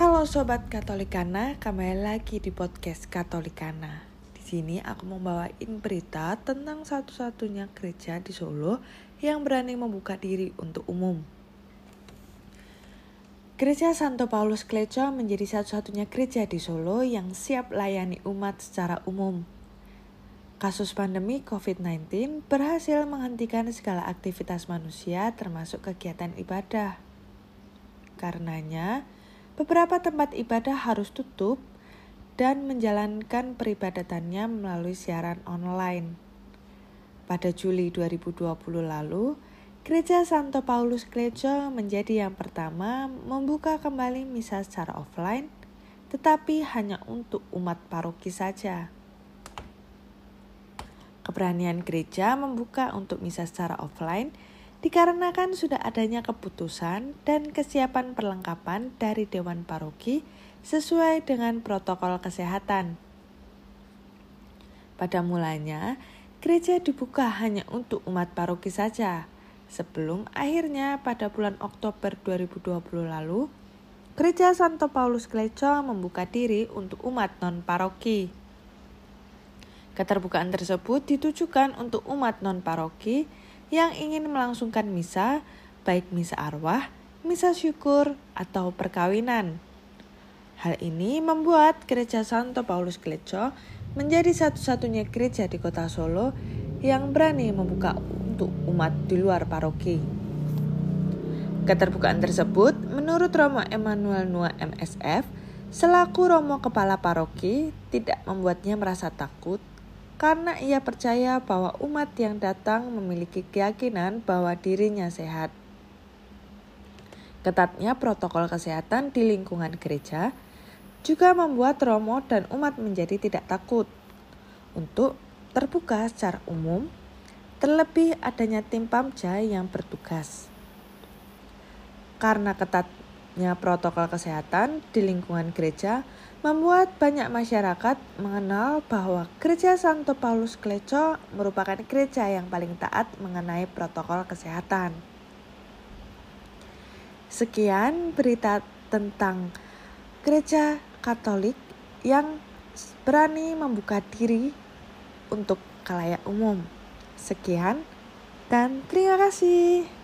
Halo sobat Katolikana, kembali lagi di podcast Katolikana. Di sini aku membawain berita tentang satu-satunya gereja di Solo yang berani membuka diri untuk umum. Gereja Santo Paulus Kleco menjadi satu-satunya gereja di Solo yang siap layani umat secara umum. Kasus pandemi COVID-19 berhasil menghentikan segala aktivitas manusia termasuk kegiatan ibadah. Karenanya, beberapa tempat ibadah harus tutup dan menjalankan peribadatannya melalui siaran online. Pada Juli 2020 lalu, Gereja Santo Paulus Gereja menjadi yang pertama membuka kembali misa secara offline, tetapi hanya untuk umat paroki saja. Keberanian gereja membuka untuk misa secara offline dikarenakan sudah adanya keputusan dan kesiapan perlengkapan dari Dewan Paroki sesuai dengan protokol kesehatan. Pada mulanya, gereja dibuka hanya untuk umat paroki saja. Sebelum akhirnya pada bulan Oktober 2020 lalu, Gereja Santo Paulus Kleco membuka diri untuk umat non-paroki. Keterbukaan tersebut ditujukan untuk umat non-paroki yang ingin melangsungkan misa, baik misa arwah, misa syukur, atau perkawinan. Hal ini membuat Gereja Santo Paulus Kleco menjadi satu-satunya gereja di kota Solo yang berani membuka untuk umat di luar paroki. Keterbukaan tersebut menurut Romo Emmanuel Nua MSF selaku Romo Kepala Paroki tidak membuatnya merasa takut karena ia percaya bahwa umat yang datang memiliki keyakinan bahwa dirinya sehat. Ketatnya protokol kesehatan di lingkungan gereja juga membuat Romo dan umat menjadi tidak takut untuk terbuka secara umum, terlebih adanya tim Pamja yang bertugas. Karena ketatnya protokol kesehatan di lingkungan gereja, membuat banyak masyarakat mengenal bahwa Gereja Santo Paulus Kleco merupakan gereja yang paling taat mengenai protokol kesehatan. Sekian berita tentang gereja Katolik yang berani membuka diri untuk kalayak umum. Sekian dan terima kasih.